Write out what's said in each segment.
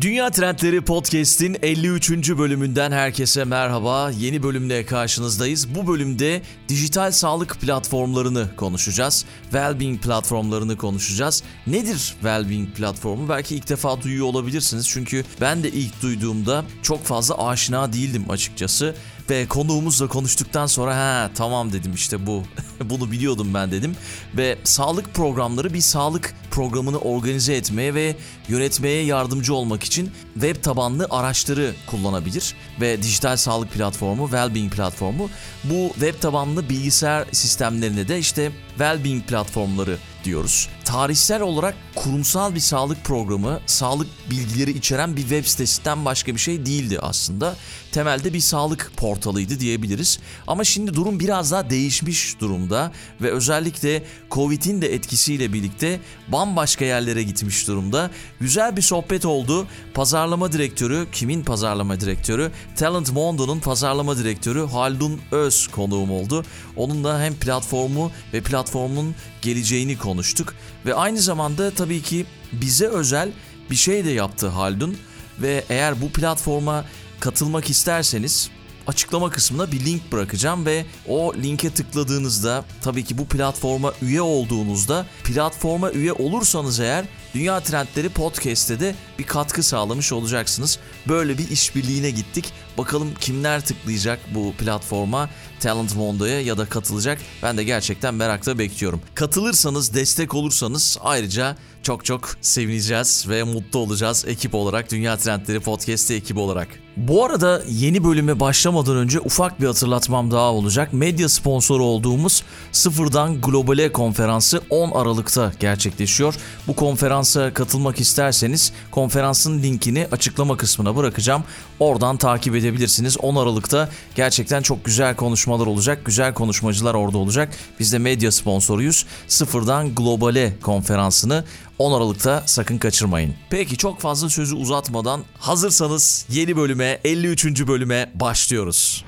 Dünya Trendleri Podcast'in 53. bölümünden herkese merhaba. Yeni bölümle karşınızdayız. Bu bölümde dijital sağlık platformlarını konuşacağız. Wellbeing platformlarını konuşacağız. Nedir Wellbeing platformu? Belki ilk defa duyuyor olabilirsiniz. Çünkü ben de ilk duyduğumda çok fazla aşina değildim açıkçası. Ve konuğumuzla konuştuktan sonra ha tamam dedim işte bu. Bunu biliyordum ben dedim. Ve sağlık programları bir sağlık programını organize etmeye ve yönetmeye yardımcı olmak için web tabanlı araçları kullanabilir. Ve dijital sağlık platformu, Wellbeing platformu bu web tabanlı bilgisayar sistemlerine de işte Wellbeing platformları diyoruz. Tarihsel olarak kurumsal bir sağlık programı, sağlık bilgileri içeren bir web sitesinden başka bir şey değildi aslında. Temelde bir sağlık portalıydı diyebiliriz. Ama şimdi durum biraz daha değişmiş durumda ve özellikle Covid'in de etkisiyle birlikte bambaşka yerlere gitmiş durumda. Güzel bir sohbet oldu. Pazarlama direktörü, kimin pazarlama direktörü? Talent Mondo'nun pazarlama direktörü Haldun Öz konuğum oldu. Onunla hem platformu ve platformun geleceğini konuştuk. Ve aynı zamanda tabii ki bize özel bir şey de yaptı Haldun. Ve eğer bu platforma katılmak isterseniz açıklama kısmına bir link bırakacağım ve o linke tıkladığınızda tabii ki bu platforma üye olduğunuzda platforma üye olursanız eğer Dünya Trendleri Podcast'te de bir katkı sağlamış olacaksınız. Böyle bir işbirliğine gittik. Bakalım kimler tıklayacak bu platforma, Talent Mondo'ya ya da katılacak. Ben de gerçekten merakla bekliyorum. Katılırsanız, destek olursanız ayrıca çok çok sevineceğiz ve mutlu olacağız ekip olarak, Dünya Trendleri Podcast'i ekibi olarak. Bu arada yeni bölüme başlamadan önce ufak bir hatırlatmam daha olacak. Medya sponsoru olduğumuz Sıfırdan Globale konferansı 10 Aralık'ta gerçekleşiyor. Bu konferansa katılmak isterseniz konferansın linkini açıklama kısmına bırakacağım. Oradan takip edebilirsiniz. 10 Aralık'ta gerçekten çok güzel konuşmalar olacak. Güzel konuşmacılar orada olacak. Biz de medya sponsoruyuz. Sıfırdan Globale konferansını 10 Aralık'ta sakın kaçırmayın. Peki çok fazla sözü uzatmadan hazırsanız yeni bölüme 53. bölüme başlıyoruz.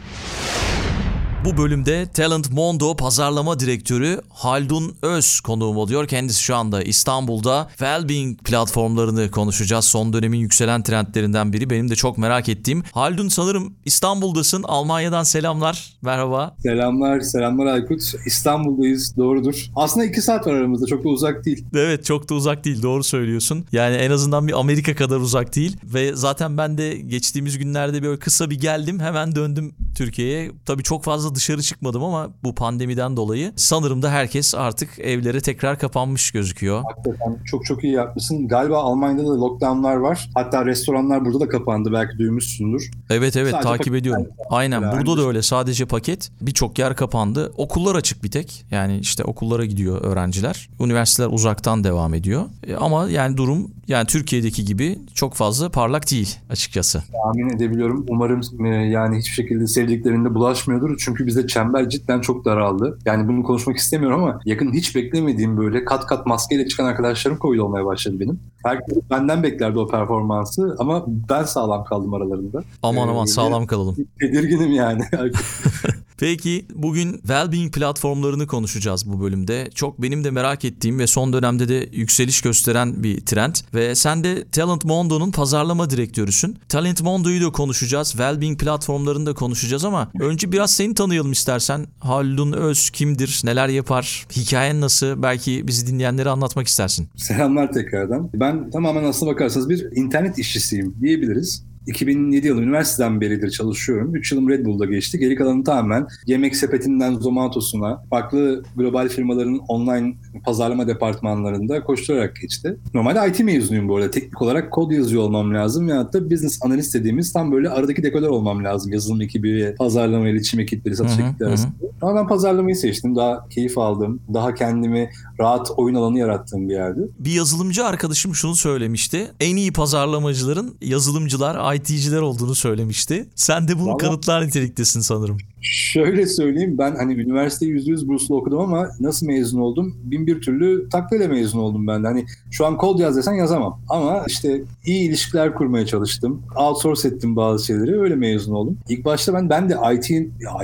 Bu bölümde Talent Mondo pazarlama direktörü Haldun Öz konuğum oluyor. Kendisi şu anda İstanbul'da Wellbeing platformlarını konuşacağız. Son dönemin yükselen trendlerinden biri. Benim de çok merak ettiğim. Haldun sanırım İstanbul'dasın. Almanya'dan selamlar. Merhaba. Selamlar, selamlar Aykut. İstanbul'dayız, doğrudur. Aslında iki saat var aramızda, çok da uzak değil. Evet, çok da uzak değil, doğru söylüyorsun. Yani en azından bir Amerika kadar uzak değil. Ve zaten ben de geçtiğimiz günlerde böyle kısa bir geldim, hemen döndüm Türkiye'ye. Tabii çok fazla dışarı çıkmadım ama bu pandemiden dolayı sanırım da herkes artık evlere tekrar kapanmış gözüküyor. Hakikaten çok çok iyi yapmışsın. Galiba Almanya'da da lockdownlar var. Hatta restoranlar burada da kapandı belki duymuşsundur. Evet evet Sadece takip ediyorum. Aynen yani. burada da öyle sadece paket. Birçok yer kapandı. Okullar açık bir tek. Yani işte okullara gidiyor öğrenciler. Üniversiteler uzaktan devam ediyor. E, ama yani durum yani Türkiye'deki gibi çok fazla parlak değil açıkçası. Tahmin edebiliyorum. Umarım e, yani hiçbir şekilde sevdiklerinde bulaşmıyordur. Çünkü bizde çember cidden çok daraldı. Yani bunu konuşmak istemiyorum ama yakın hiç beklemediğim böyle kat kat maskeyle çıkan arkadaşlarım Covid olmaya başladı benim. Herkes benden beklerdi o performansı ama ben sağlam kaldım aralarında. Aman aman ee, sağlam kalalım. Tedirginim yani. Peki bugün Wellbeing platformlarını konuşacağız bu bölümde. Çok benim de merak ettiğim ve son dönemde de yükseliş gösteren bir trend. Ve sen de Talent Mondo'nun pazarlama direktörüsün. Talent Mondo'yu da konuşacağız. Wellbeing platformlarını da konuşacağız ama önce biraz seni tanıyalım istersen. Haldun Öz kimdir? Neler yapar? Hikayen nasıl? Belki bizi dinleyenlere anlatmak istersin. Selamlar tekrardan. Ben tamamen aslına bakarsanız bir internet işçisiyim diyebiliriz. 2007 yılı üniversiteden beridir çalışıyorum. 3 yılım Red Bull'da geçti. Geri kalanı tamamen yemek sepetinden Zomato'suna, farklı global firmaların online pazarlama departmanlarında koşturarak geçti. Normalde IT mezunuyum bu arada. Teknik olarak kod yazıyor olmam lazım. Ya da business analist dediğimiz tam böyle aradaki dekoder olmam lazım. Yazılım ekibi, pazarlama, iletişim ekipleri, satış ekipleri arasında. Ama ben pazarlamayı seçtim. Daha keyif aldım. Daha kendimi rahat oyun alanı yarattığım bir yerdi. Bir yazılımcı arkadaşım şunu söylemişti. En iyi pazarlamacıların yazılımcılar, IT'ciler olduğunu söylemişti. Sen de bunu Vallahi, kanıtlar niteliktesin sanırım. Şöyle söyleyeyim ben hani üniversite %100 burslu okudum ama nasıl mezun oldum? Bin bir türlü taklayla mezun oldum ben de. Hani şu an kod yaz desen yazamam. Ama işte iyi ilişkiler kurmaya çalıştım. Outsource ettim bazı şeyleri. Öyle mezun oldum. İlk başta ben ben de IT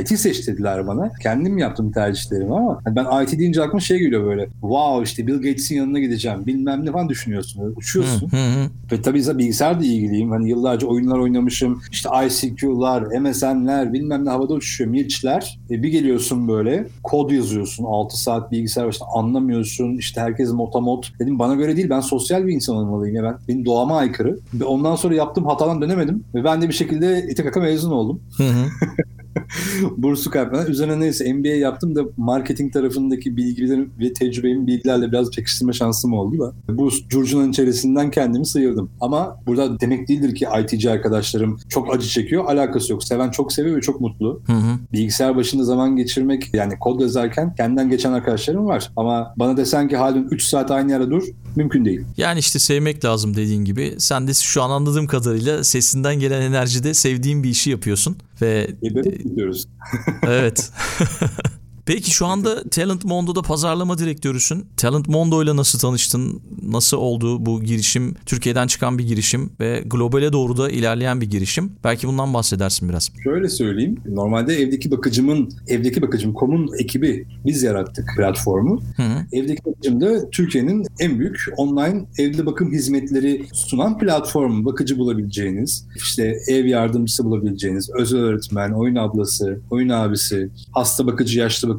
IT seç dediler bana. Kendim yaptım tercihlerimi ama hani ben IT deyince aklıma şey geliyor böyle. Wow işte Bill Gates'in yanına gideceğim. Bilmem ne falan düşünüyorsun. Uçuyorsun. Hı hı. Ve tabii bilgisayar da ilgiliyim. Hani yıllarca oyunlar oynamışım. İşte ICQ'lar, MSN'ler bilmem ne havada uçuşuyor. Mirçler. E bir geliyorsun böyle kod yazıyorsun. 6 saat bilgisayar başında anlamıyorsun. İşte herkes motamot. Dedim bana göre değil ben sosyal bir insan olmalıyım. Ya ben, benim doğama aykırı. Ve ondan sonra yaptığım hatadan dönemedim. Ve ben de bir şekilde İTKK mezun oldum. Hı hı. Bursu kaybeden. Üzerine neyse MBA yaptım da marketing tarafındaki bilgilerim ve tecrübemi bilgilerle biraz pekiştirme şansım oldu da. Bu curcunanın içerisinden kendimi sıyırdım. Ama burada demek değildir ki ITC arkadaşlarım çok acı çekiyor. Alakası yok. Seven çok seviyor ve çok mutlu. Hı hı. Bilgisayar başında zaman geçirmek yani kod yazarken kendinden geçen arkadaşlarım var. Ama bana desen ki halin 3 saat aynı yerde dur mümkün değil. Yani işte sevmek lazım dediğin gibi. Sen de şu an anladığım kadarıyla sesinden gelen enerjide sevdiğin bir işi yapıyorsun ve Geberip gidiyoruz. evet. Peki şu anda Talent Mondo'da pazarlama direktörüsün. Talent Mondo ile nasıl tanıştın? Nasıl oldu bu girişim? Türkiye'den çıkan bir girişim ve globale doğru da ilerleyen bir girişim. Belki bundan bahsedersin biraz. Şöyle söyleyeyim. Normalde evdeki bakıcımın, evdeki bakıcım komun ekibi biz yarattık platformu. Hı hı. Evdeki bakıcım da Türkiye'nin en büyük online evde bakım hizmetleri sunan platformu. Bakıcı bulabileceğiniz, işte ev yardımcısı bulabileceğiniz, özel öğretmen, oyun ablası, oyun abisi, hasta bakıcı, yaşlı bakıcı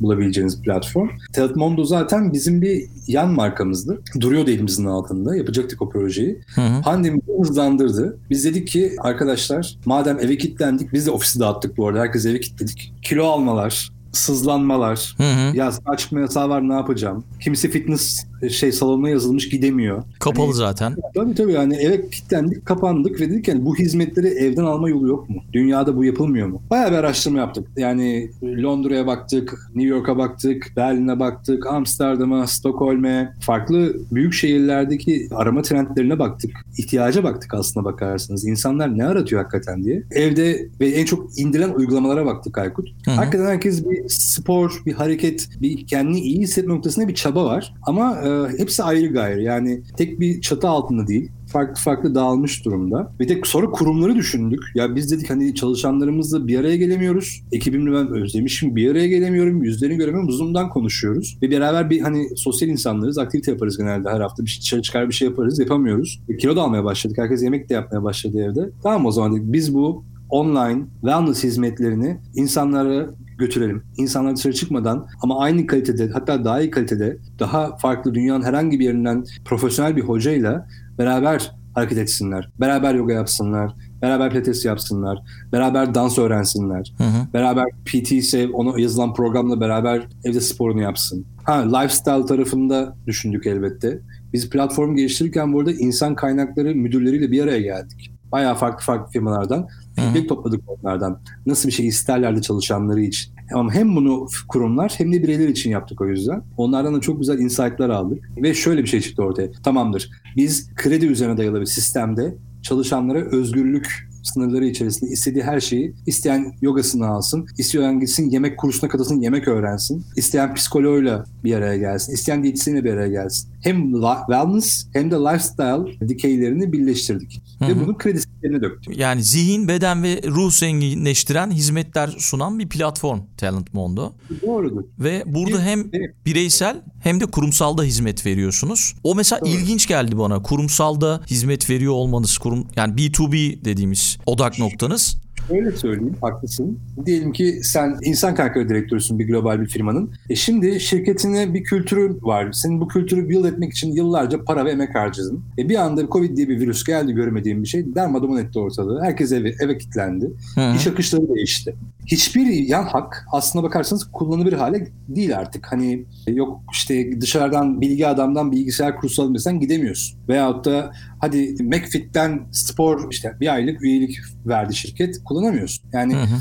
bulabileceğiniz platform. Telmondo zaten bizim bir yan markamızdı. Duruyordu elimizin altında. Yapacaktık o projeyi. Hı hı. Pandemi hızlandırdı. Biz dedik ki arkadaşlar madem eve kilitlendik biz de ofisi dağıttık bu arada. Herkes eve kilitledik. Kilo almalar, sızlanmalar, Hı hı. ya çıkma yasağı var ne yapacağım? Kimse fitness şey salonuna yazılmış gidemiyor. Kapalı Hani- zaten. Tabii tabii yani eve kilitlendik, kapandık ve dedik yani bu hizmetleri evden alma yolu yok mu? Dünyada bu yapılmıyor mu? Bayağı bir araştırma yaptık. Yani Londra'ya baktık, New York'a baktık, Berlin'e baktık, Amsterdam'a, Stockholm'e, farklı büyük şehirlerdeki arama trendlerine baktık. İhtiyaca baktık aslına bakarsanız. İnsanlar ne aratıyor hakikaten diye. Evde ve en çok indirilen uygulamalara baktık Aykut. Hı hı. Hakikaten herkes bir spor, bir hareket, bir kendini iyi hissetme noktasında bir çaba var. Ama e, hepsi ayrı gayrı. Yani tek bir çatı altında değil. Farklı farklı dağılmış durumda. Bir de sonra kurumları düşündük. Ya biz dedik hani çalışanlarımızla bir araya gelemiyoruz. Ekibimle ben özlemişim bir araya gelemiyorum. Yüzlerini göremiyorum. Zoom'dan konuşuyoruz. Ve beraber bir hani sosyal insanlarız. Aktivite yaparız genelde her hafta. Bir şey dışarı çıkar bir şey yaparız. Yapamıyoruz. E, kilo da almaya başladık. Herkes yemek de yapmaya başladı evde. Tamam o zaman dedik biz bu online wellness hizmetlerini insanlara götürelim. İnsanlar dışarı çıkmadan ama aynı kalitede hatta daha iyi kalitede daha farklı dünyanın herhangi bir yerinden profesyonel bir hocayla beraber hareket etsinler. Beraber yoga yapsınlar. Beraber pilates yapsınlar. Beraber dans öğrensinler. Hı hı. Beraber PT ise ona yazılan programla beraber evde sporunu yapsın. Ha lifestyle tarafında düşündük elbette. Biz platform geliştirirken burada insan kaynakları müdürleriyle bir araya geldik. Bayağı farklı farklı firmalardan feedback topladık onlardan. Nasıl bir şey isterlerdi çalışanları için. Ama hem bunu kurumlar hem de bireyler için yaptık o yüzden. Onlardan da çok güzel insight'lar aldık. Ve şöyle bir şey çıktı ortaya. Tamamdır. Biz kredi üzerine dayalı bir sistemde çalışanlara özgürlük sınırları içerisinde istediği her şeyi isteyen yogasını alsın, isteyen gitsin yemek kursuna katılsın, yemek öğrensin, isteyen psikoloğuyla bir araya gelsin, isteyen diyetisyenle bir araya gelsin. Hem wellness hem de lifestyle dikeylerini birleştirdik. Hı Ve hı. bunu kredi sistemine döktük. Yani zihin, beden ve ruh zenginleştiren hizmetler sunan bir platform Talent Mondo. Doğrudur. Ve burada hem bireysel hem de kurumsalda hizmet veriyorsunuz. O mesela Doğru. ilginç geldi bana. Kurumsalda hizmet veriyor olmanız, kurum yani B2B dediğimiz odak noktanız. Öyle söyleyeyim, haklısın. Diyelim ki sen insan kaynakları direktörüsün bir global bir firmanın. E şimdi şirketine bir kültürü var. Senin bu kültürü build etmek için yıllarca para ve emek harcadın. E bir anda Covid diye bir virüs geldi görmediğin bir şey. Darmadağın etti ortalığı. Herkes eve, eve kilitlendi. Hı. İş akışları değişti. Hiçbir yan hak aslına bakarsanız kullanılır hale değil artık. Hani yok işte dışarıdan bilgi adamdan bilgisayar kursu almışsan gidemiyorsun. Veyahut da hadi McFit'ten spor işte bir aylık üyelik verdi şirket kullanamıyorsun. Yani Hı hı.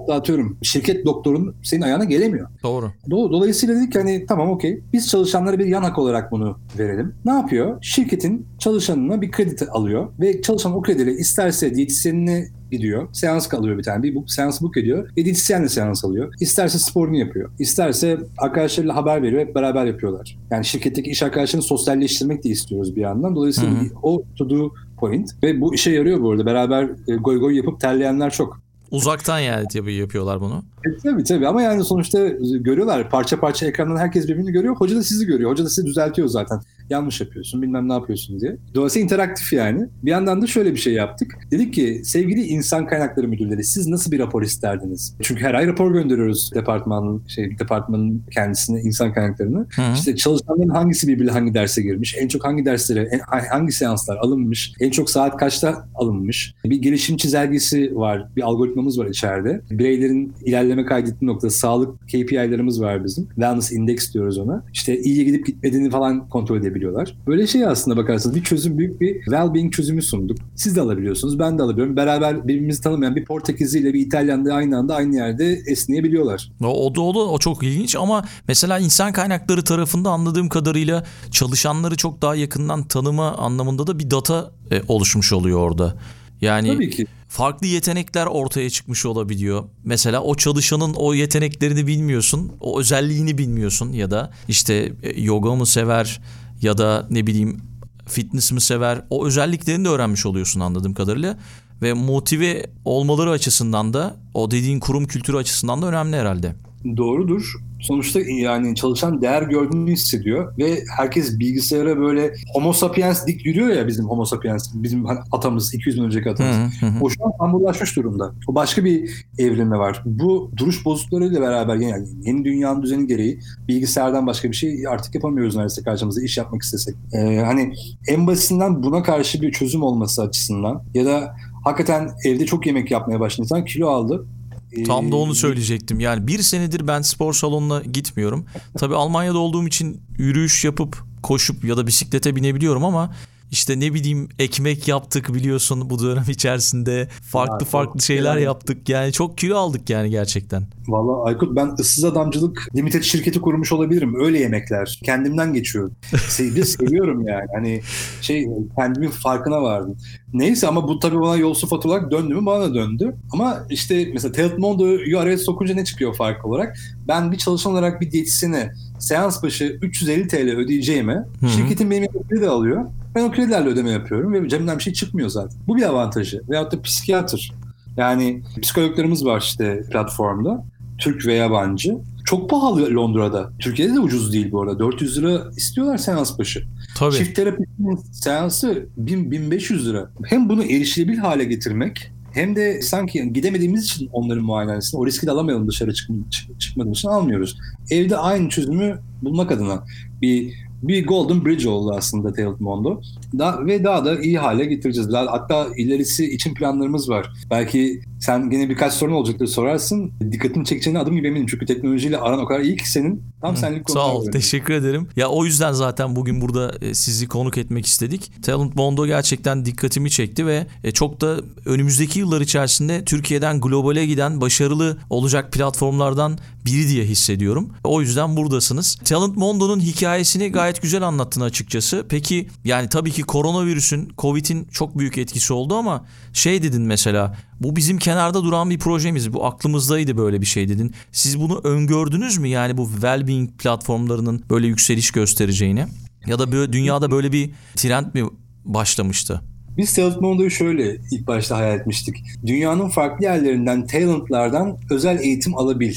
Hatta atıyorum şirket doktorun senin ayağına gelemiyor. Doğru. Do- Dolayısıyla dedik hani tamam okey biz çalışanlara bir yan hak olarak bunu verelim. Ne yapıyor? Şirketin çalışanına bir kredi alıyor ve çalışan o krediyle isterse diyetisyenine gidiyor. Seans alıyor bir tane. Bir bu, seans book ediyor. Ve diyetisyenle seans alıyor. İsterse sporunu yapıyor. İsterse arkadaşlarıyla haber veriyor. Hep beraber yapıyorlar. Yani şirketteki iş arkadaşlarını sosyalleştirmek de istiyoruz bir yandan. Dolayısıyla Hı hı. o to do point. Ve bu işe yarıyor bu arada. Beraber e, goy goy yapıp terleyenler çok. Uzaktan yani tabii yapıyorlar bunu. E, tabii tabii ama yani sonuçta görüyorlar parça parça ekrandan herkes birbirini görüyor. Hoca da sizi görüyor. Hoca da sizi düzeltiyor zaten. Yanlış yapıyorsun bilmem ne yapıyorsun diye. Dolayısıyla interaktif yani. Bir yandan da şöyle bir şey yaptık. Dedik ki sevgili insan kaynakları müdürleri siz nasıl bir rapor isterdiniz? Çünkü her ay rapor gönderiyoruz departmanın şey departmanın kendisine insan kaynaklarını. Hı. İşte çalışanların hangisi birbiriyle hangi derse girmiş, en çok hangi derslere, hangi seanslar alınmış, en çok saat kaçta alınmış. Bir gelişim çizelgesi var, bir algoritmamız var içeride. Bireylerin ilerleme kaydettiği nokta, sağlık KPI'lerimiz var bizim. Wellness Index diyoruz ona. İşte iyiye gidip gitmediğini falan kontrol edebiliyorlar. Böyle şey aslında bakarsanız bir çözüm, büyük bir well-being çözümü sunduk. Siz de alabiliyorsunuz, ben de alabiliyorum. Beraber birbirimizi tanımayan bir Portekizli ile bir İtalyan da aynı anda aynı yerde esneyebiliyorlar. O, o da o çok ilginç ama mesela insan kaynakları tarafında anladığım kadarıyla çalışanları çok daha yakından tanıma anlamında da bir data e, oluşmuş oluyor orada. Yani Tabii ki. farklı yetenekler ortaya çıkmış olabiliyor. Mesela o çalışanın o yeteneklerini bilmiyorsun, o özelliğini bilmiyorsun ya da işte e, yoga mı sever ya da ne bileyim fitness mi sever o özelliklerini de öğrenmiş oluyorsun anladığım kadarıyla. Ve motive olmaları açısından da o dediğin kurum kültürü açısından da önemli herhalde. Doğrudur. Sonuçta yani çalışan değer gördüğünü hissediyor ve herkes bilgisayara böyle homo sapiens dik yürüyor ya bizim homo sapiens, bizim atamız, 200 bin önceki atamız. O şu an hamurlaşmış durumda. O başka bir evrime var. Bu duruş bozukluklarıyla beraber yani yeni dünyanın düzeni gereği bilgisayardan başka bir şey artık yapamıyoruz neredeyse karşımıza iş yapmak istesek. Ee, hani en basitinden buna karşı bir çözüm olması açısından ya da hakikaten evde çok yemek yapmaya başladı. İnsan kilo aldı. Ee, Tam da onu söyleyecektim. Yani bir senedir ben spor salonuna gitmiyorum. Tabii Almanya'da olduğum için yürüyüş yapıp koşup ya da bisiklete binebiliyorum ama işte ne bileyim ekmek yaptık biliyorsun bu dönem içerisinde. Farklı Ya, farklı şeyler yani. yaptık. Yani çok kilo aldık yani gerçekten. Valla Aykut ben ıssız adamcılık limited şirketi kurmuş olabilirim. Öyle yemekler. Kendimden geçiyorum. Se- bir seviyorum yani. Hani şey kendimin farkına vardım. Neyse ama bu tabii bana yolsuz fatura olarak döndü mü bana da döndü. Ama işte mesela Talent Mondo'yu araya sokunca ne çıkıyor fark olarak? Ben bir çalışan olarak bir diyetisyene seans başı 350 TL ödeyeceğime şirketin benim kredi alıyor. Ben o kredilerle ödeme yapıyorum ve cebimden bir şey çıkmıyor zaten. Bu bir avantajı. Veyahut da psikiyatr. Yani psikologlarımız var işte platformda. Türk ve yabancı. Çok pahalı Londra'da. Türkiye'de de ucuz değil bu arada. 400 lira istiyorlar seans başı. Tabii. Çift terapinin seansı 1000 1500 lira. Hem bunu erişilebilir hale getirmek hem de sanki gidemediğimiz için onların muayenesini o riski de alamayalım dışarı çık- çıkmadığımız için almıyoruz. Evde aynı çözümü bulmak adına bir bir golden bridge oldu aslında Talent Mondo. Da, ve daha da iyi hale getireceğiz. Hatta ilerisi için planlarımız var. Belki sen gene birkaç sorun olacaktır sorarsın. Dikkatini çekeceğine adım gibi eminim. Çünkü teknolojiyle aran o kadar iyi ki senin. Tam senlik Sağ konular ol. var. Teşekkür ederim. Ya o yüzden zaten bugün burada e, sizi konuk etmek istedik. Talent Mondo gerçekten dikkatimi çekti ve e, çok da önümüzdeki yıllar içerisinde Türkiye'den globale giden başarılı olacak platformlardan biri diye hissediyorum. O yüzden buradasınız. Talent Mondo'nun hikayesini gayet güzel anlattın açıkçası. Peki yani tabii ki koronavirüsün, Covid'in çok büyük etkisi oldu ama şey dedin mesela bu bizim kenarda duran bir projemiz. Bu aklımızdaydı böyle bir şey dedin. Siz bunu öngördünüz mü? Yani bu well-being platformlarının böyle yükseliş göstereceğini ya da böyle dünyada böyle bir trend mi başlamıştı? Biz Talent Mondo'yu şöyle ilk başta hayal etmiştik. Dünyanın farklı yerlerinden, talentlardan özel eğitim alabil.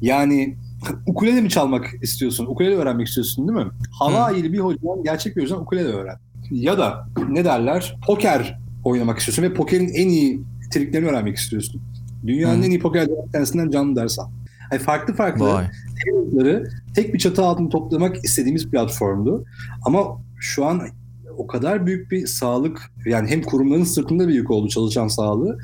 Yani ukulele mi çalmak istiyorsun? Ukulele öğrenmek istiyorsun değil mi? Hawaii'li bir hocadan gerçek bir hocadan ukulele öğren. Ya da ne derler? Poker oynamak istiyorsun ve pokerin en iyi triklerini öğrenmek istiyorsun. Dünyanın Hı. en iyi poker tenisinden canlı ders al. Yani farklı farklı talentları tek bir çatı altında toplamak istediğimiz platformdu. Ama şu an o kadar büyük bir sağlık yani hem kurumların sırtında bir yük oldu çalışan sağlığı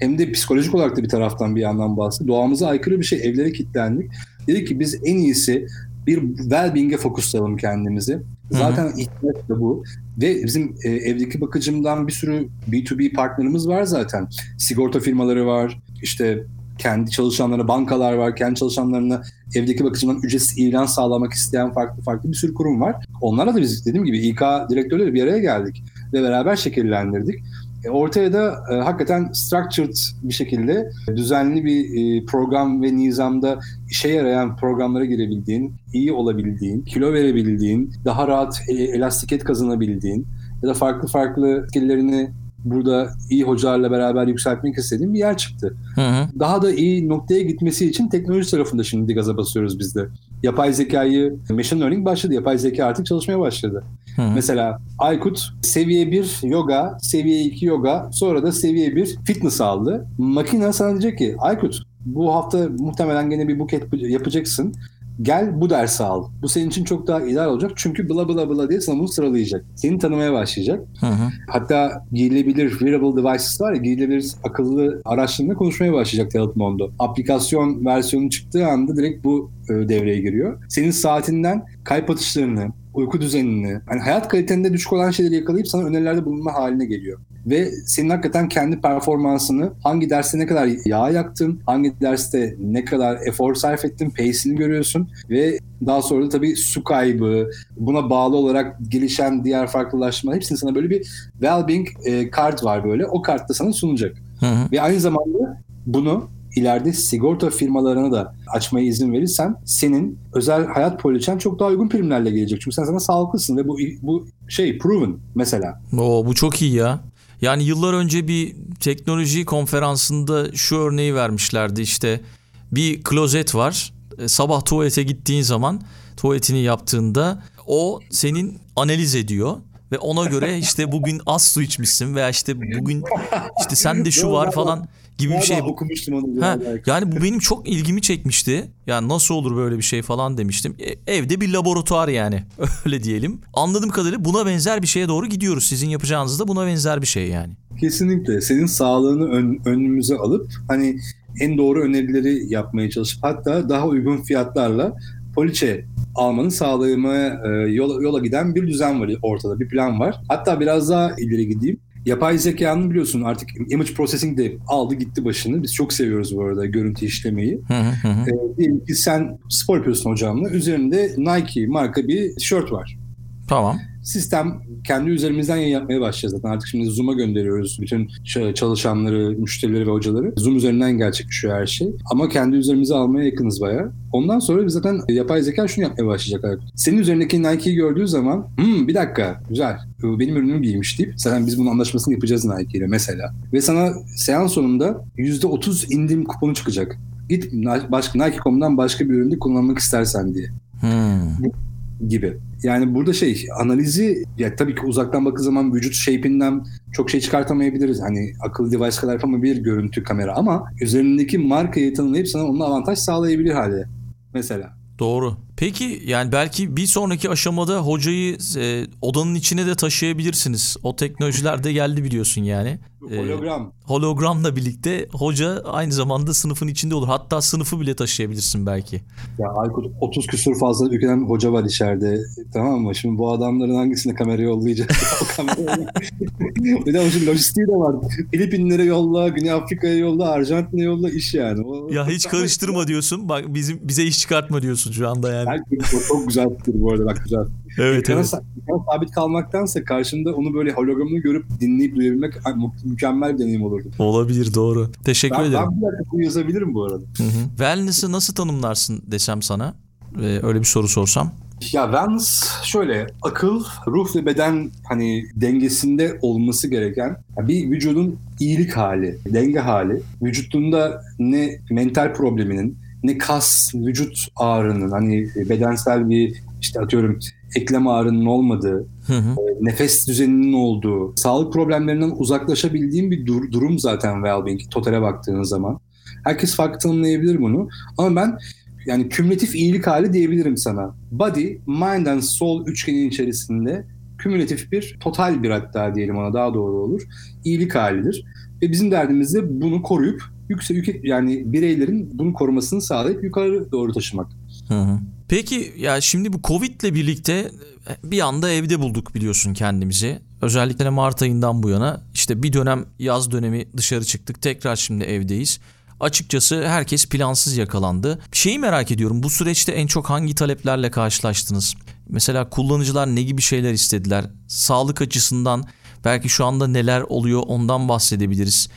hem de psikolojik olarak da bir taraftan bir yandan bahsetti. Doğamıza aykırı bir şey evlere kilitlendik. Dedik ki biz en iyisi bir well-being'e fokuslayalım kendimizi. Zaten ihtiyaç da bu. Ve bizim e, evdeki bakıcımdan bir sürü B2B partnerimiz var zaten. Sigorta firmaları var, işte kendi çalışanlarına bankalar var, kendi çalışanlarına evdeki bakıcıdan ücretsiz ilan sağlamak isteyen farklı farklı bir sürü kurum var. Onlarla da biz dediğim gibi İK direktörleri bir araya geldik ve beraber şekillendirdik. E, ortaya da e, hakikaten structured bir şekilde düzenli bir e, program ve nizamda işe yarayan programlara girebildiğin, iyi olabildiğin, kilo verebildiğin, daha rahat e, elastiket kazanabildiğin ya da farklı farklı skilllerini burada iyi hocalarla beraber yükseltmek istediğim bir yer çıktı. Hı hı. Daha da iyi noktaya gitmesi için teknoloji tarafında şimdi gaza basıyoruz biz de. Yapay zekayı, machine learning başladı. Yapay zeka artık çalışmaya başladı. Hı hı. Mesela Aykut seviye 1 yoga, seviye 2 yoga, sonra da seviye 1 fitness aldı. Makine sana diyecek ki Aykut bu hafta muhtemelen gene bir buket yapacaksın gel bu dersi al. Bu senin için çok daha ideal olacak. Çünkü bla bla bla diye sana bunu sıralayacak. Seni tanımaya başlayacak. Hı hı. Hatta giyilebilir wearable devices var ya giyilebilir akıllı araçlarında konuşmaya başlayacak Telat Mondo. Aplikasyon versiyonu çıktığı anda direkt bu e, devreye giriyor. Senin saatinden kalp atışlarını, uyku düzenini, hani hayat kalitende düşük olan şeyleri yakalayıp sana önerilerde bulunma haline geliyor. Ve senin hakikaten kendi performansını hangi derste ne kadar yağ yaktın, hangi derste ne kadar efor sarf ettin, pace'ini görüyorsun ve daha sonra da tabii su kaybı, buna bağlı olarak gelişen diğer farklılaşma hepsini sana böyle bir well-being e, kart var böyle. O kart da sana sunacak. Hı hı. Ve aynı zamanda bunu ileride sigorta firmalarına da açmaya izin verirsen senin özel hayat poliçen çok daha uygun primlerle gelecek. Çünkü sen sana sağlıklısın ve bu bu şey proven mesela. Oo bu çok iyi ya. Yani yıllar önce bir teknoloji konferansında şu örneği vermişlerdi. İşte bir klozet var. E, sabah tuvalete gittiğin zaman tuvaletini yaptığında o senin analiz ediyor ve ona göre işte bugün az su içmişsin veya işte bugün işte sende şu var falan gibi bir şey. okumuştum onu. Ha, yani bu benim çok ilgimi çekmişti. Yani nasıl olur böyle bir şey falan demiştim. E, evde bir laboratuvar yani öyle diyelim. Anladığım kadarıyla buna benzer bir şeye doğru gidiyoruz. Sizin yapacağınız da buna benzer bir şey yani. Kesinlikle. Senin sağlığını ön, önümüze alıp hani en doğru önerileri yapmaya çalışıp hatta daha uygun fiyatlarla poliçe almanı sağlamaya e, yola, yola giden bir düzen var ortada, bir plan var. Hatta biraz daha ileri gideyim. Yapay zekanın biliyorsun artık image processing de aldı gitti başını. Biz çok seviyoruz bu arada görüntü işlemeyi. Hı hı hı. E, diyelim ki sen spor yapıyorsun hocamla. Üzerinde Nike marka bir tişört var. Tamam sistem kendi üzerimizden yayın yapmaya başlayacağız zaten. Artık şimdi Zoom'a gönderiyoruz bütün çalışanları, müşterileri ve hocaları. Zoom üzerinden gerçekleşiyor her şey. Ama kendi üzerimize almaya yakınız bayağı. Ondan sonra biz zaten yapay zeka şunu yapmaya başlayacak. Senin üzerindeki Nike'yi gördüğü zaman hmm, bir dakika güzel benim ürünümü giymiş deyip zaten biz bunun anlaşmasını yapacağız Nike ile mesela. Ve sana seans sonunda %30 indirim kuponu çıkacak. Git başka Nike.com'dan başka bir üründe kullanmak istersen diye. Hmm. Gibi. Yani burada şey analizi ya tabii ki uzaktan baktığı zaman vücut shape'inden çok şey çıkartamayabiliriz. Hani akıllı device kadar yapamayabilir görüntü kamera ama üzerindeki markayı tanımlayıp sana onun avantaj sağlayabilir hale mesela. Doğru. Peki yani belki bir sonraki aşamada hocayı e, odanın içine de taşıyabilirsiniz. O teknolojiler de geldi biliyorsun yani. E, Hologram. E, hologramla birlikte hoca aynı zamanda sınıfın içinde olur. Hatta sınıfı bile taşıyabilirsin belki. Ya Aykut 30 küsur fazla ülkeden hoca var içeride. Tamam mı? Şimdi bu adamların hangisine kamera yollayacak? bir de onun lojistiği de var. Filipinlere yolla, Güney Afrika'ya yolla, Arjantin'e yolla iş yani. O, ya hiç karıştırma diyorsun. Bak bizim bize iş çıkartma diyorsun şu anda yani. Belki çok güzel fikir bu arada bak güzel. Evet, ekrana, evet. Ekrana sabit kalmaktansa karşında onu böyle hologramını görüp dinleyip duyabilmek mükemmel bir deneyim olurdu. Olabilir doğru. Teşekkür ben, ederim. Ben bir dakika yazabilirim bu arada. Hı hı. Wellness'ı nasıl tanımlarsın desem sana? Ee, öyle bir soru sorsam. Ya wellness şöyle akıl, ruh ve beden hani dengesinde olması gereken bir vücudun iyilik hali, denge hali. Vücudunda ne mental probleminin ne kas, vücut ağrının hani bedensel bir işte atıyorum eklem ağrının olmadığı, hı hı. E, nefes düzeninin olduğu, sağlık problemlerinden uzaklaşabildiğim bir dur- durum zaten well-being totale baktığınız zaman. Herkes farklı tanımlayabilir bunu. Ama ben yani kümülatif iyilik hali diyebilirim sana. Body, mind and soul üçgenin içerisinde kümülatif bir, total bir hatta diyelim ona daha doğru olur. İyilik halidir. Ve bizim derdimiz de bunu koruyup yüksek yani bireylerin bunu korumasını sağlayıp yukarı doğru taşımak. Hı hı. Peki ya şimdi bu Covid ile birlikte bir anda evde bulduk biliyorsun kendimizi. Özellikle Mart ayından bu yana işte bir dönem yaz dönemi dışarı çıktık. Tekrar şimdi evdeyiz. açıkçası herkes plansız yakalandı. Şeyi merak ediyorum bu süreçte en çok hangi taleplerle karşılaştınız? Mesela kullanıcılar ne gibi şeyler istediler? Sağlık açısından belki şu anda neler oluyor ondan bahsedebiliriz.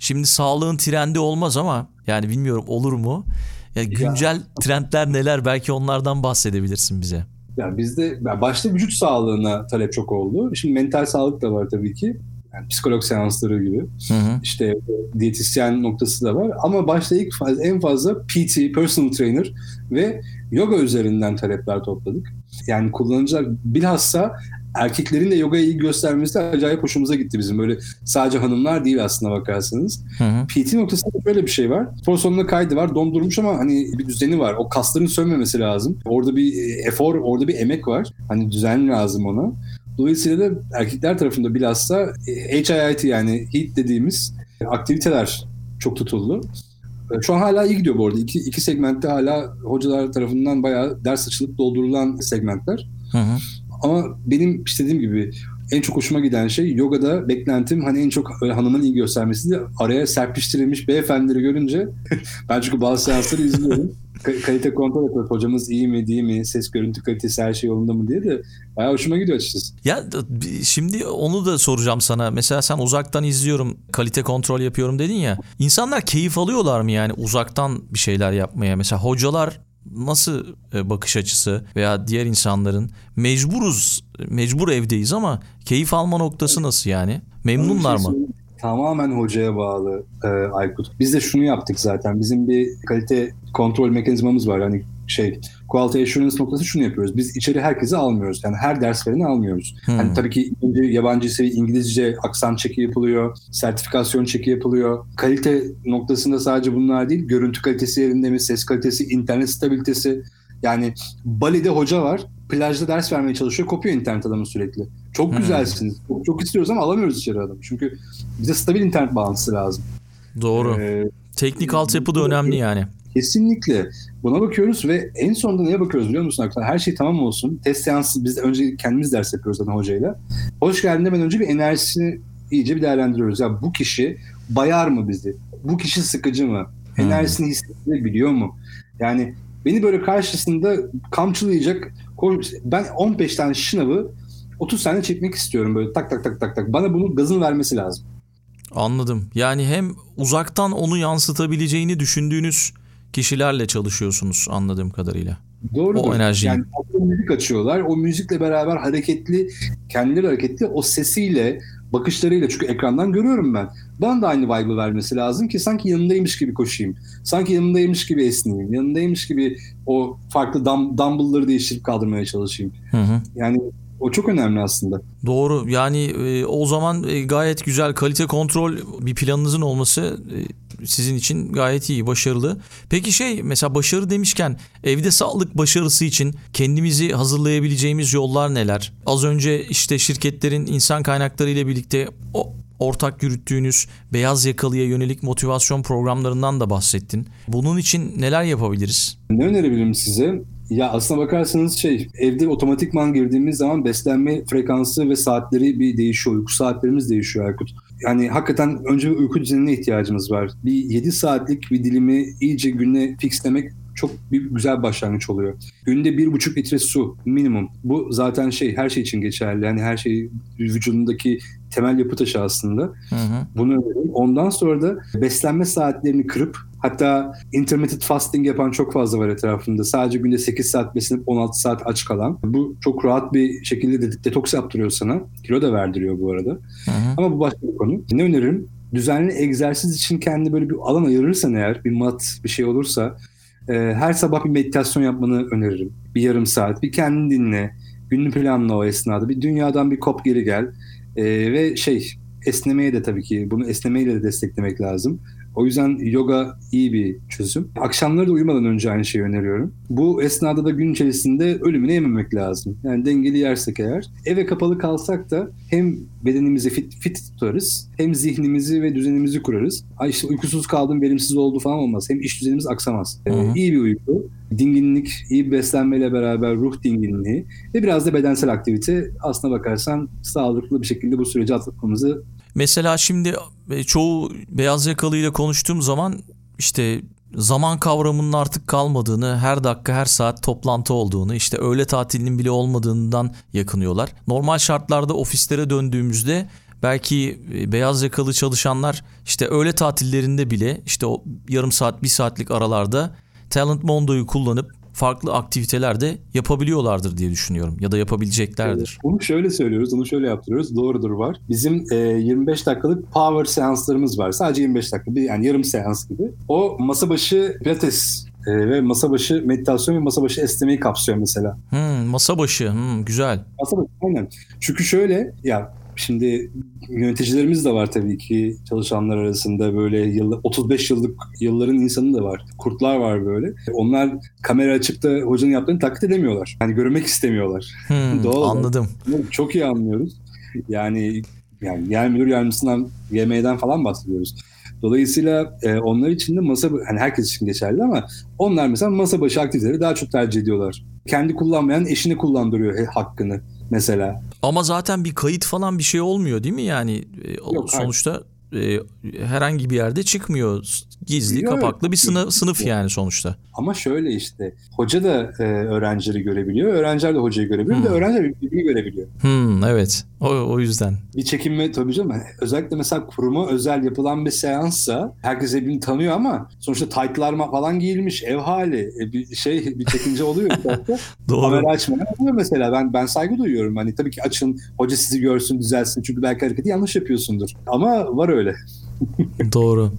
Şimdi sağlığın trendi olmaz ama yani bilmiyorum olur mu? Ya güncel ya. trendler neler belki onlardan bahsedebilirsin bize. Yani bizde yani başta vücut sağlığına talep çok oldu. Şimdi mental sağlık da var tabii ki. Yani psikolog seansları gibi. Hı hı. İşte diyetisyen noktası da var. Ama başta ilk faz, en fazla PT, personal trainer ve yoga üzerinden talepler topladık. Yani kullanıcılar bilhassa erkeklerin de yogaya ilgi göstermesi acayip hoşumuza gitti bizim. Böyle sadece hanımlar değil aslında bakarsanız. Hı hı. PT noktasında böyle bir şey var. Spor sonunda kaydı var. Dondurmuş ama hani bir düzeni var. O kasların sönmemesi lazım. Orada bir e, efor, orada bir emek var. Hani düzen lazım ona. Dolayısıyla da erkekler tarafında bilhassa HIIT yani HIIT dediğimiz aktiviteler çok tutuldu. E, şu an hala iyi gidiyor bu arada. İki, iki segmentte hala hocalar tarafından bayağı ders açılıp doldurulan segmentler. Hı hı. Ama benim işte dediğim gibi en çok hoşuma giden şey yogada beklentim hani en çok hanımın ilgi göstermesi de araya serpiştirilmiş beyefendileri görünce ben çünkü bazı seansları izliyorum. kalite kontrol yapıyoruz. Hocamız iyi mi değil mi? Ses görüntü kalitesi her şey yolunda mı diye de bayağı hoşuma gidiyor açıkçası. Ya şimdi onu da soracağım sana. Mesela sen uzaktan izliyorum, kalite kontrol yapıyorum dedin ya. İnsanlar keyif alıyorlar mı yani uzaktan bir şeyler yapmaya? Mesela hocalar nasıl e, bakış açısı veya diğer insanların mecburuz, mecbur evdeyiz ama keyif alma noktası nasıl yani? Memnunlar şey mı? Tamamen hocaya bağlı e, Aykut. Biz de şunu yaptık zaten. Bizim bir kalite kontrol mekanizmamız var. Hani şey quality assurance noktası şunu yapıyoruz. Biz içeri herkesi almıyoruz. Yani her ders vereni almıyoruz. Hmm. Hani tabii ki yabancı İngilizce aksan çeki yapılıyor, sertifikasyon çeki yapılıyor. Kalite noktasında sadece bunlar değil, görüntü kalitesi yerinde mi, ses kalitesi, internet stabilitesi. Yani Bali'de hoca var, plajda ders vermeye çalışıyor, kopuyor internet adamı sürekli. Çok hmm. güzelsiniz. Çok, çok istiyoruz ama alamıyoruz içeri adamı. Çünkü bize stabil internet bağlantısı lazım. Doğru. Ee, Teknik altyapı da önemli yani. Kesinlikle. Buna bakıyoruz ve en sonunda neye bakıyoruz biliyor musun arkadaşlar? Her şey tamam olsun. Test seansı biz de önce kendimiz ders yapıyoruz zaten hocayla. Hoş geldin demeden önce bir enerjisini iyice bir değerlendiriyoruz. Ya bu kişi bayar mı bizi? Bu kişi sıkıcı mı? Hmm. Enerjisini hissedebiliyor mu? Yani beni böyle karşısında kamçılayacak ben 15 tane şınavı 30 tane çekmek istiyorum böyle tak tak tak tak tak. Bana bunun gazını vermesi lazım. Anladım. Yani hem uzaktan onu yansıtabileceğini düşündüğünüz kişilerle çalışıyorsunuz anladığım kadarıyla. Doğru. O enerjiyi. Yani müzik açıyorlar. O müzikle beraber hareketli, kendileri hareketli o sesiyle, bakışlarıyla çünkü ekrandan görüyorum ben. Bana da aynı vibe'ı vermesi lazım ki sanki yanındaymış gibi koşayım. Sanki yanındaymış gibi esneyeyim. Yanındaymış gibi o farklı dum dumbbell'ları değiştirip kaldırmaya çalışayım. Hı hı. Yani o çok önemli aslında. Doğru. Yani e, o zaman e, gayet güzel kalite kontrol bir planınızın olması e, sizin için gayet iyi, başarılı. Peki şey mesela başarı demişken evde sağlık başarısı için kendimizi hazırlayabileceğimiz yollar neler? Az önce işte şirketlerin insan kaynakları ile birlikte o ortak yürüttüğünüz beyaz yakalıya yönelik motivasyon programlarından da bahsettin. Bunun için neler yapabiliriz? Ne önerebilirim size? Ya aslına bakarsanız şey evde otomatikman girdiğimiz zaman beslenme frekansı ve saatleri bir değişiyor. Uyku saatlerimiz değişiyor Erkut. Yani hakikaten önce bir uyku düzenine ihtiyacımız var. Bir 7 saatlik bir dilimi iyice güne fixlemek çok bir güzel başlangıç oluyor. Günde bir buçuk litre su minimum. Bu zaten şey her şey için geçerli. Yani her şey vücudundaki temel yapı taşı aslında. Hı hı. Bunu öneririm. Ondan sonra da beslenme saatlerini kırıp hatta intermittent fasting yapan çok fazla var etrafında. Sadece günde 8 saat beslenip 16 saat aç kalan. Bu çok rahat bir şekilde de detoks yaptırıyor sana. Kilo da verdiriyor bu arada. Hı hı. Ama bu başka bir konu. Ne öneririm? Düzenli egzersiz için kendi böyle bir alan ayırırsan eğer bir mat bir şey olursa e, her sabah bir meditasyon yapmanı öneririm. Bir yarım saat. Bir kendini dinle. Günlük planla o esnada. Bir dünyadan bir kop geri gel. E, ve şey esnemeye de tabii ki bunu esnemeyle de desteklemek lazım. O yüzden yoga iyi bir çözüm. Akşamları da uyumadan önce aynı şeyi öneriyorum. Bu esnada da gün içerisinde ölümüne yememek lazım. Yani dengeli yersek eğer. Eve kapalı kalsak da hem bedenimizi fit, fit tutarız hem zihnimizi ve düzenimizi kurarız. Ay işte uykusuz kaldım, verimsiz oldu falan olmaz. Hem iş düzenimiz aksamaz. Ee, iyi bir uyku, dinginlik, iyi beslenmeyle beraber ruh dinginliği ve biraz da bedensel aktivite aslına bakarsan sağlıklı bir şekilde bu süreci atlatmamızı Mesela şimdi e, çoğu beyaz yakalıyla konuştuğum zaman işte zaman kavramının artık kalmadığını, her dakika her saat toplantı olduğunu, işte öğle tatilinin bile olmadığından yakınıyorlar. Normal şartlarda ofislere döndüğümüzde belki e, beyaz yakalı çalışanlar işte öğle tatillerinde bile işte o yarım saat bir saatlik aralarda Talent Mondo'yu kullanıp farklı aktiviteler de yapabiliyorlardır diye düşünüyorum ya da yapabileceklerdir. Bunu şöyle söylüyoruz, onu şöyle yaptırıyoruz. Doğrudur var. Bizim e, 25 dakikalık power seanslarımız var. Sadece 25 dakika, bir, yani yarım seans gibi. O masa başı pilates e, ve masa başı meditasyon ve masa başı esnemeyi kapsıyor mesela. Hmm, masa başı, hmm, güzel. Masa başı, aynen. Çünkü şöyle, ya Şimdi yöneticilerimiz de var tabii ki çalışanlar arasında böyle yıl, 35 yıllık yılların insanı da var. Kurtlar var böyle. Onlar kamera açıp da hocanın yaptığını taklit edemiyorlar. Yani görmek istemiyorlar. Hmm, Doğal anladım. Çok iyi anlıyoruz. Yani yani yer müdür yardımcısından YM'den falan bahsediyoruz. Dolayısıyla e, onlar için de masa hani herkes için geçerli ama onlar mesela masa başı aktiviteleri daha çok tercih ediyorlar. Kendi kullanmayan eşini kullandırıyor hakkını mesela. Ama zaten bir kayıt falan bir şey olmuyor değil mi? Yani e, Yok, sonuçta e, herhangi bir yerde çıkmıyor. Gizli, Yok, kapaklı bir sınıf, sınıf yani sonuçta. Ama şöyle işte hoca da e, öğrencileri görebiliyor, öğrenciler de hocayı görebiliyor hmm. ve öğrenciler birbirini görebiliyor. Hmm, evet. O, o yüzden. Bir çekinme tabii canım. Özellikle mesela kuruma özel yapılan bir seanssa herkes birbirini tanıyor ama sonuçta taytlar falan giyilmiş ev hali e, bir şey bir çekince oluyor. Doğru. Kamera oluyor mesela. Ben ben saygı duyuyorum. Hani tabii ki açın hoca sizi görsün düzelsin çünkü belki hareketi yanlış yapıyorsundur. Ama var öyle. Doğru.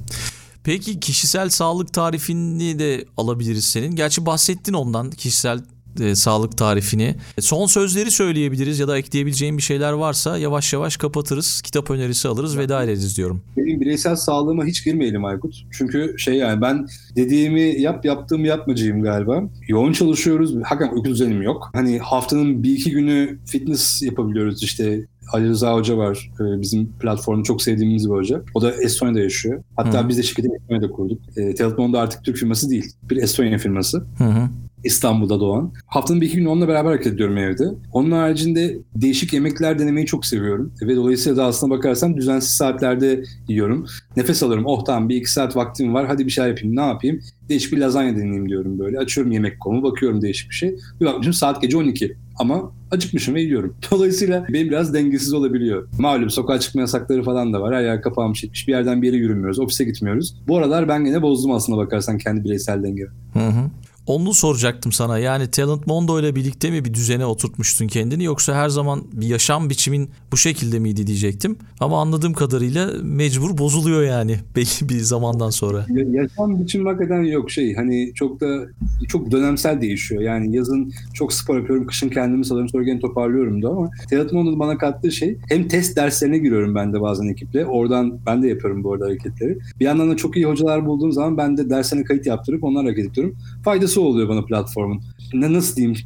Peki kişisel sağlık tarifini de alabiliriz senin. Gerçi bahsettin ondan kişisel e, sağlık tarifini. Son sözleri söyleyebiliriz ya da ekleyebileceğim bir şeyler varsa yavaş yavaş kapatırız. Kitap önerisi alırız, veda ederiz diyorum. Benim bireysel sağlığıma hiç girmeyelim Aykut. Çünkü şey yani ben dediğimi yap yaptığımı yapmacıyım galiba. Yoğun çalışıyoruz. Hakikaten uyku düzenim yok. Hani haftanın bir iki günü fitness yapabiliyoruz işte Ali Rıza Hoca var. Ee, bizim platformu çok sevdiğimiz bir hoca. O da Estonya'da yaşıyor. Hatta hı biz de şirketi Estonya'da kurduk. E, Telefon'da artık Türk firması değil. Bir Estonya firması. Hı-hı. İstanbul'da doğan. Haftanın bir iki gün onunla beraber hareket ediyorum evde. Onun haricinde değişik yemekler denemeyi çok seviyorum. Ve dolayısıyla da aslına bakarsam düzensiz saatlerde yiyorum. Nefes alırım. Oh tamam bir iki saat vaktim var. Hadi bir şey yapayım. Ne yapayım? Değişik bir lazanya deneyeyim diyorum böyle. Açıyorum yemek konu, bakıyorum değişik bir şey. Bir bakmışım saat gece 12. Ama acıkmışım ve yiyorum. Dolayısıyla benim biraz dengesiz olabiliyor. Malum sokağa çıkma yasakları falan da var. Her yer kapanmış etmiş. Bir yerden bir yere yürümüyoruz. Ofise gitmiyoruz. Bu aralar ben yine bozdum aslında bakarsan kendi bireysel dengemi. Hı hı. Onu soracaktım sana. Yani Talent Mondo ile birlikte mi bir düzene oturtmuştun kendini yoksa her zaman bir yaşam biçimin bu şekilde miydi diyecektim. Ama anladığım kadarıyla mecbur bozuluyor yani belli bir zamandan sonra. Yaşam biçim hakikaten yok şey hani çok da çok dönemsel değişiyor. Yani yazın çok spor yapıyorum, kışın kendimi salıyorum sonra gene toparlıyorum da ama Talent Mondo'nun bana kattığı şey hem test derslerine giriyorum ben de bazen ekiple. Oradan ben de yapıyorum bu arada hareketleri. Bir yandan da çok iyi hocalar bulduğum zaman ben de derslerine kayıt yaptırıp onlarla hareket ediyorum. Faydası oluyor bana platformun. Ne nasıl diyeyim?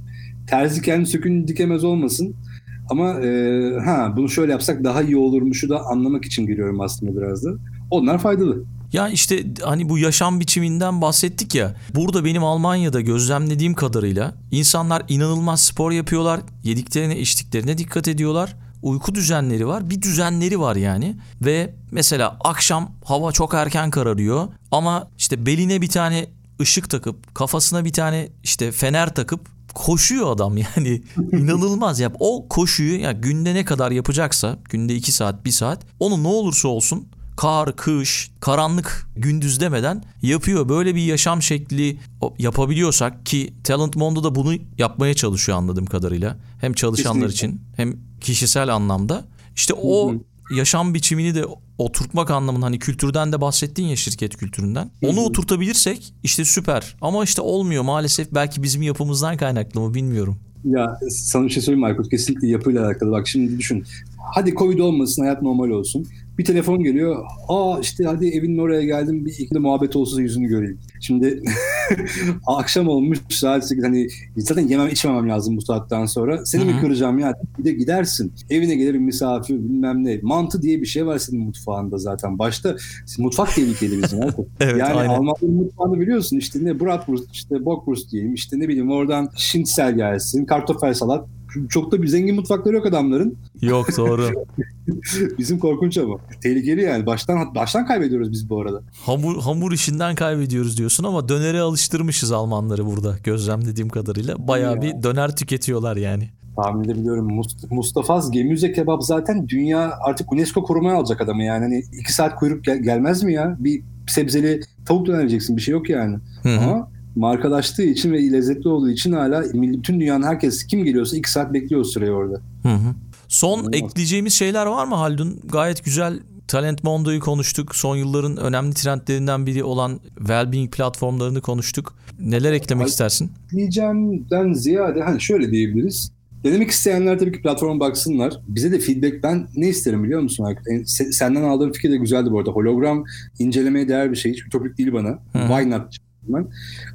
Terzi kendi sökün dikemez olmasın. Ama e, ha bunu şöyle yapsak daha iyi olurmuşu da anlamak için giriyorum aslında biraz da. Onlar faydalı. Ya işte hani bu yaşam biçiminden bahsettik ya. Burada benim Almanya'da gözlemlediğim kadarıyla insanlar inanılmaz spor yapıyorlar. Yediklerine içtiklerine dikkat ediyorlar. Uyku düzenleri var. Bir düzenleri var yani. Ve mesela akşam hava çok erken kararıyor. Ama işte beline bir tane ışık takıp kafasına bir tane işte fener takıp koşuyor adam yani inanılmaz ya o koşuyu ya günde ne kadar yapacaksa günde 2 saat 1 saat onu ne olursa olsun kar, kış, karanlık, gündüz demeden yapıyor. Böyle bir yaşam şekli yapabiliyorsak ki Talent Mondo da bunu yapmaya çalışıyor anladığım kadarıyla. Hem çalışanlar Kesinlikle. için hem kişisel anlamda. İşte o yaşam biçimini de oturtmak anlamında hani kültürden de bahsettin ya şirket kültüründen. Onu oturtabilirsek işte süper. Ama işte olmuyor maalesef belki bizim yapımızdan kaynaklı mı bilmiyorum. Ya sana bir şey söyleyeyim Aykut kesinlikle yapıyla alakalı. Bak şimdi düşün. Hadi Covid olmasın hayat normal olsun. Bir telefon geliyor. Aa işte hadi evinin oraya geldim bir ikili muhabbet olsun yüzünü göreyim. Şimdi akşam olmuş saat 8 hani zaten yemem içmemem lazım bu saatten sonra. Seni Hı-hı. mi kıracağım ya? Bir de gidersin. Evine gelirim misafir bilmem ne. Mantı diye bir şey var senin mutfağında zaten. Başta mutfak tehlikeli bizim. evet, yani aynen. Almanların mutfağını biliyorsun işte ne bratwurst işte bockwurst diyeyim işte ne bileyim oradan şinitsel gelsin kartoffel salat Çok da bir zengin mutfakları yok adamların. Yok doğru. Bizim korkunç ama. Tehlikeli yani. Baştan baştan kaybediyoruz biz bu arada. hamur hamur işinden kaybediyoruz diyorsun ama dönere alıştırmışız Almanları burada gözlemlediğim kadarıyla. Bayağı Ya. bir döner tüketiyorlar yani. Tahmin edebiliyorum. Must- Mustafa'z Gemüze kebap zaten dünya artık UNESCO korumaya alacak adamı yani. Hani iki saat kuyruk gel- gelmez mi ya? Bir sebzeli tavuk döner yiyeceksin. Bir şey yok yani. Hı hı. Ama markalaştığı için ve lezzetli olduğu için hala bütün dünyanın herkes kim geliyorsa iki saat bekliyor süreyi orada. Hı hı. Son İnanılmaz. ekleyeceğimiz şeyler var mı Haldun? Gayet güzel Talent Mondo'yu konuştuk. Son yılların önemli trendlerinden biri olan Wellbeing platformlarını konuştuk. Neler eklemek istersin? diyeceğimden ziyade hani şöyle diyebiliriz. Denemek isteyenler tabii ki platforma baksınlar. Bize de feedback ben ne isterim biliyor musun Senden aldığım fikir de güzeldi bu arada. Hologram incelemeye değer bir şey. Hiç ütopik değil bana. Hı. Why not? Ben.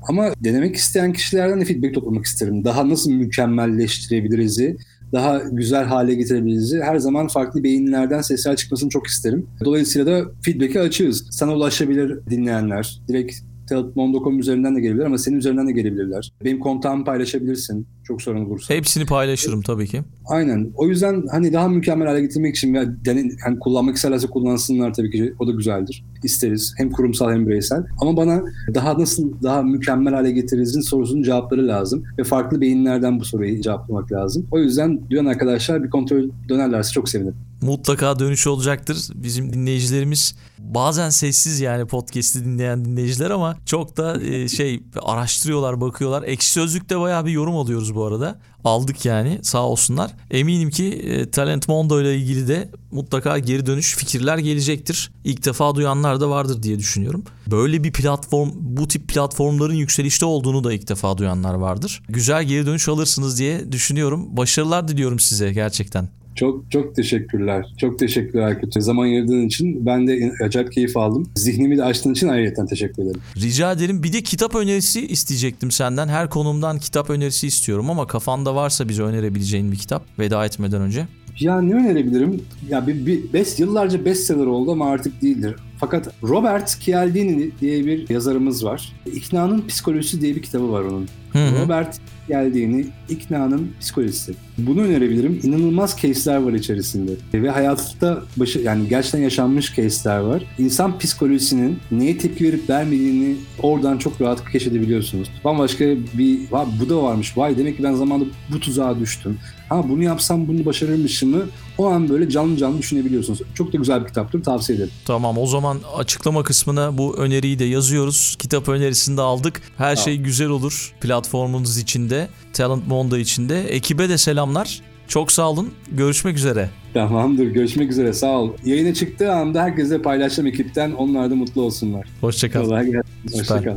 Ama denemek isteyen kişilerden de feedback toplamak isterim. Daha nasıl mükemmelleştirebiliriz'i, daha güzel hale getirebiliriz'i her zaman farklı beyinlerden sesler çıkmasını çok isterim. Dolayısıyla da feedback'e açığız. Sana ulaşabilir dinleyenler. Direkt Talentmon.com üzerinden de gelebilir ama senin üzerinden de gelebilirler. Benim kontağımı paylaşabilirsin. Çok sorun olursa. Hepsini paylaşırım tabii ki. Aynen. O yüzden hani daha mükemmel hale getirmek için ya dene- hani kullanmak isterlerse kullansınlar tabii ki. O da güzeldir. İsteriz. Hem kurumsal hem bireysel. Ama bana daha nasıl daha mükemmel hale getirizin sorusunun cevapları lazım. Ve farklı beyinlerden bu soruyu cevaplamak lazım. O yüzden duyan arkadaşlar bir kontrol dönerlerse çok sevinirim. Mutlaka dönüş olacaktır. Bizim dinleyicilerimiz bazen sessiz yani podcast'i dinleyen dinleyiciler ama çok da e, şey araştırıyorlar, bakıyorlar. Ekşi Sözlük'te bayağı bir yorum alıyoruz bu arada. Aldık yani sağ olsunlar. Eminim ki e, Talent Mondo ile ilgili de mutlaka geri dönüş fikirler gelecektir. İlk defa duyanlar da vardır diye düşünüyorum. Böyle bir platform, bu tip platformların yükselişte olduğunu da ilk defa duyanlar vardır. Güzel geri dönüş alırsınız diye düşünüyorum. Başarılar diliyorum size gerçekten. Çok çok teşekkürler. Çok teşekkürler Aykut. Zaman ayırdığın için ben de acayip keyif aldım. Zihnimi de açtığın için ayrıca teşekkür ederim. Rica ederim. Bir de kitap önerisi isteyecektim senden. Her konumdan kitap önerisi istiyorum ama kafanda varsa bize önerebileceğin bir kitap veda etmeden önce. Ya ne önerebilirim? Ya bir, bir best, yıllarca bestseller oldu ama artık değildir. Fakat Robert Cialdini diye bir yazarımız var. İknanın Psikolojisi diye bir kitabı var onun. Hı hı. Robert Cialdini, İknanın Psikolojisi. Bunu önerebilirim. İnanılmaz case'ler var içerisinde. Ve hayatta başı, yani gerçekten yaşanmış case'ler var. İnsan psikolojisinin neye tepki verip vermediğini oradan çok rahat keşfedebiliyorsunuz. Bambaşka bir, "Vay, bu da varmış. Vay demek ki ben zamanında bu tuzağa düştüm. Ha bunu yapsam bunu başarırmışım mı? O an böyle canlı canlı düşünebiliyorsunuz. Çok da güzel bir kitaptır. Tavsiye ederim. Tamam o zaman açıklama kısmına bu öneriyi de yazıyoruz. Kitap önerisini de aldık. Her Tamam. şey güzel olur platformunuz içinde, Talent Mondo içinde. Ekibe de selamlar. Çok sağ olun. Görüşmek üzere. Tamamdır. Görüşmek üzere. Sağ ol. Yayına çıktığı anda herkese paylaşacağım ekipten. Onlar da mutlu olsunlar. Hoşçakal. Kolay gelsin. Hoşçakal.